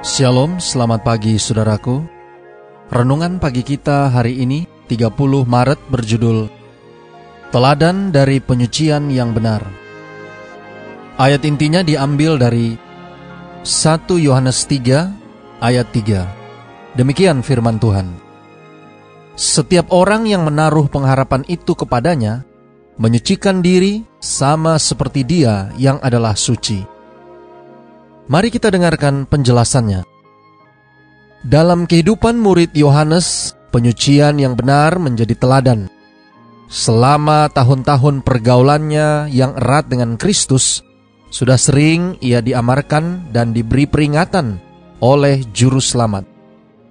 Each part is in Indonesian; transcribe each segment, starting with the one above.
Shalom, selamat pagi saudaraku. Renungan pagi kita hari ini 30 Maret berjudul Teladan dari Penyucian yang Benar. Ayat intinya diambil dari 1 Yohanes 3 ayat 3. Demikian firman Tuhan. Setiap orang yang menaruh pengharapan itu kepadanya menyucikan diri sama seperti dia yang adalah suci. Mari kita dengarkan penjelasannya. Dalam kehidupan murid Yohanes, penyucian yang benar menjadi teladan. Selama tahun-tahun pergaulannya yang erat dengan Kristus, sudah sering ia diamarkan dan diberi peringatan oleh Juru Selamat.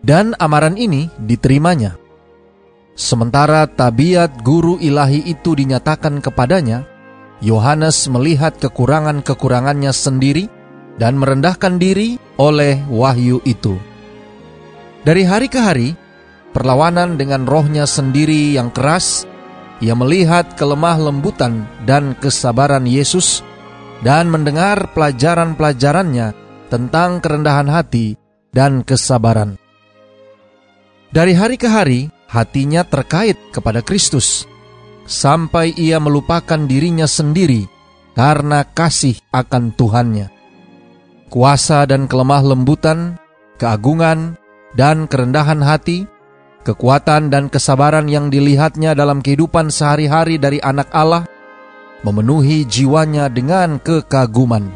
Dan amaran ini diterimanya. Sementara tabiat guru ilahi itu dinyatakan kepadanya, Yohanes melihat kekurangan-kekurangannya sendiri dan merendahkan diri oleh wahyu itu. Dari hari ke hari, perlawanan dengan rohnya sendiri yang keras, ia melihat kelemah lembutan dan kesabaran Yesus dan mendengar pelajaran-pelajarannya tentang kerendahan hati dan kesabaran. Dari hari ke hari, hatinya terkait kepada Kristus, sampai ia melupakan dirinya sendiri karena kasih akan Tuhannya kuasa dan kelemah lembutan, keagungan, dan kerendahan hati, kekuatan dan kesabaran yang dilihatnya dalam kehidupan sehari-hari dari anak Allah, memenuhi jiwanya dengan kekaguman.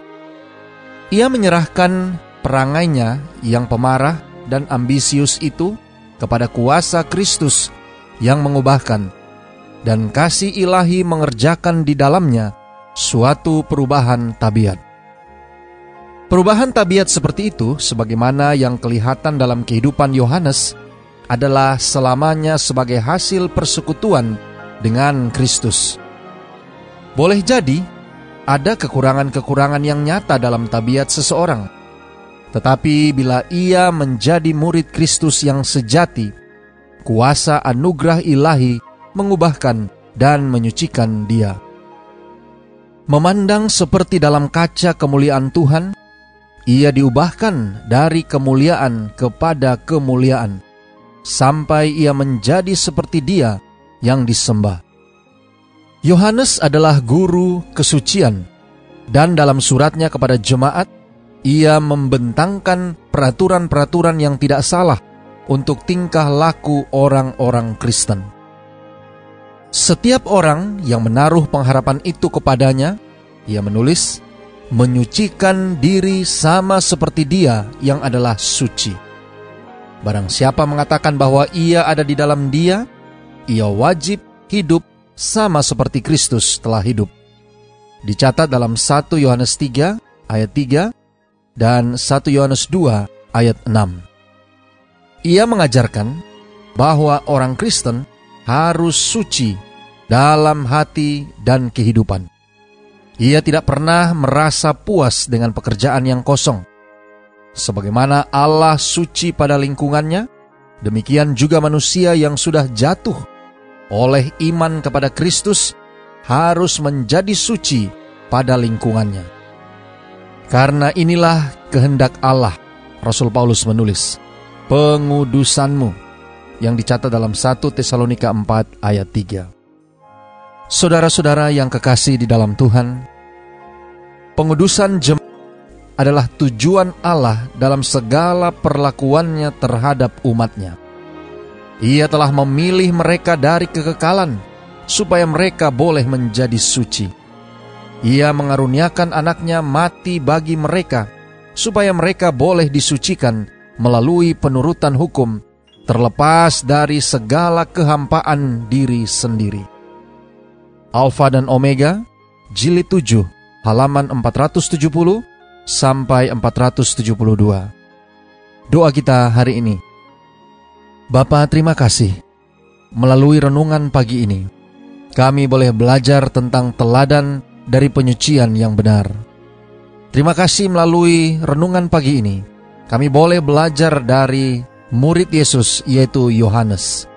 Ia menyerahkan perangainya yang pemarah dan ambisius itu kepada kuasa Kristus yang mengubahkan, dan kasih ilahi mengerjakan di dalamnya suatu perubahan tabiat. Perubahan tabiat seperti itu, sebagaimana yang kelihatan dalam kehidupan Yohanes, adalah selamanya sebagai hasil persekutuan dengan Kristus. Boleh jadi ada kekurangan-kekurangan yang nyata dalam tabiat seseorang, tetapi bila ia menjadi murid Kristus yang sejati, kuasa anugerah ilahi mengubahkan dan menyucikan dia. Memandang seperti dalam kaca kemuliaan Tuhan, ia diubahkan dari kemuliaan kepada kemuliaan, sampai ia menjadi seperti Dia yang disembah. Yohanes adalah guru kesucian, dan dalam suratnya kepada jemaat, ia membentangkan peraturan-peraturan yang tidak salah untuk tingkah laku orang-orang Kristen. Setiap orang yang menaruh pengharapan itu kepadanya, ia menulis, menyucikan diri sama seperti Dia yang adalah suci. Barang siapa mengatakan bahwa ia ada di dalam Dia, ia wajib hidup sama seperti Kristus telah hidup. Dicatat dalam 1 Yohanes 3 ayat 3 dan 1 Yohanes 2 ayat 6. Ia mengajarkan bahwa orang Kristen harus suci dalam hati dan kehidupan. Ia tidak pernah merasa puas dengan pekerjaan yang kosong. Sebagaimana Allah suci pada lingkungannya, demikian juga manusia yang sudah jatuh oleh iman kepada Kristus harus menjadi suci pada lingkungannya. Karena inilah kehendak Allah, Rasul Paulus menulis, pengudusanmu yang dicatat dalam 1 Tesalonika 4 ayat 3. Saudara-saudara yang kekasih di dalam Tuhan, pengudusan jemaat adalah tujuan Allah dalam segala perlakuannya terhadap umatnya. Ia telah memilih mereka dari kekekalan supaya mereka boleh menjadi suci. Ia mengaruniakan anaknya mati bagi mereka supaya mereka boleh disucikan melalui penurutan hukum terlepas dari segala kehampaan diri sendiri. Alfa dan Omega, jilid 7, halaman 470 sampai 472. doa kita hari ini. Bapa, terima kasih. Melalui renungan pagi ini, kami boleh belajar tentang teladan dari penyucian yang benar. Terima kasih melalui renungan pagi ini, kami boleh belajar dari murid Yesus yaitu Yohanes.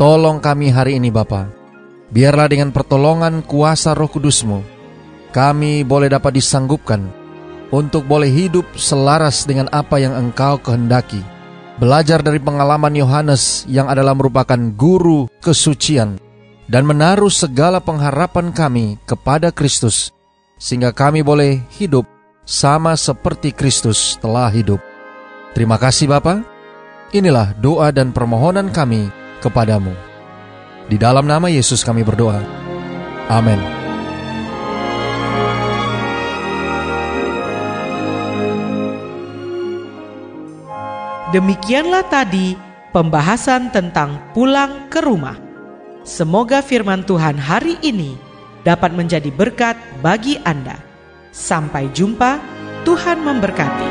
Tolong kami hari ini Bapa, biarlah dengan pertolongan kuasa roh kudusmu, kami boleh dapat disanggupkan untuk boleh hidup selaras dengan apa yang engkau kehendaki. Belajar dari pengalaman Yohanes yang adalah merupakan guru kesucian dan menaruh segala pengharapan kami kepada Kristus, sehingga kami boleh hidup sama seperti Kristus telah hidup. Terima kasih Bapa. Inilah doa dan permohonan kami kepadamu. Di dalam nama Yesus kami berdoa. Amin. Demikianlah tadi pembahasan tentang pulang ke rumah. Semoga firman Tuhan hari ini dapat menjadi berkat bagi Anda. Sampai jumpa, Tuhan memberkati.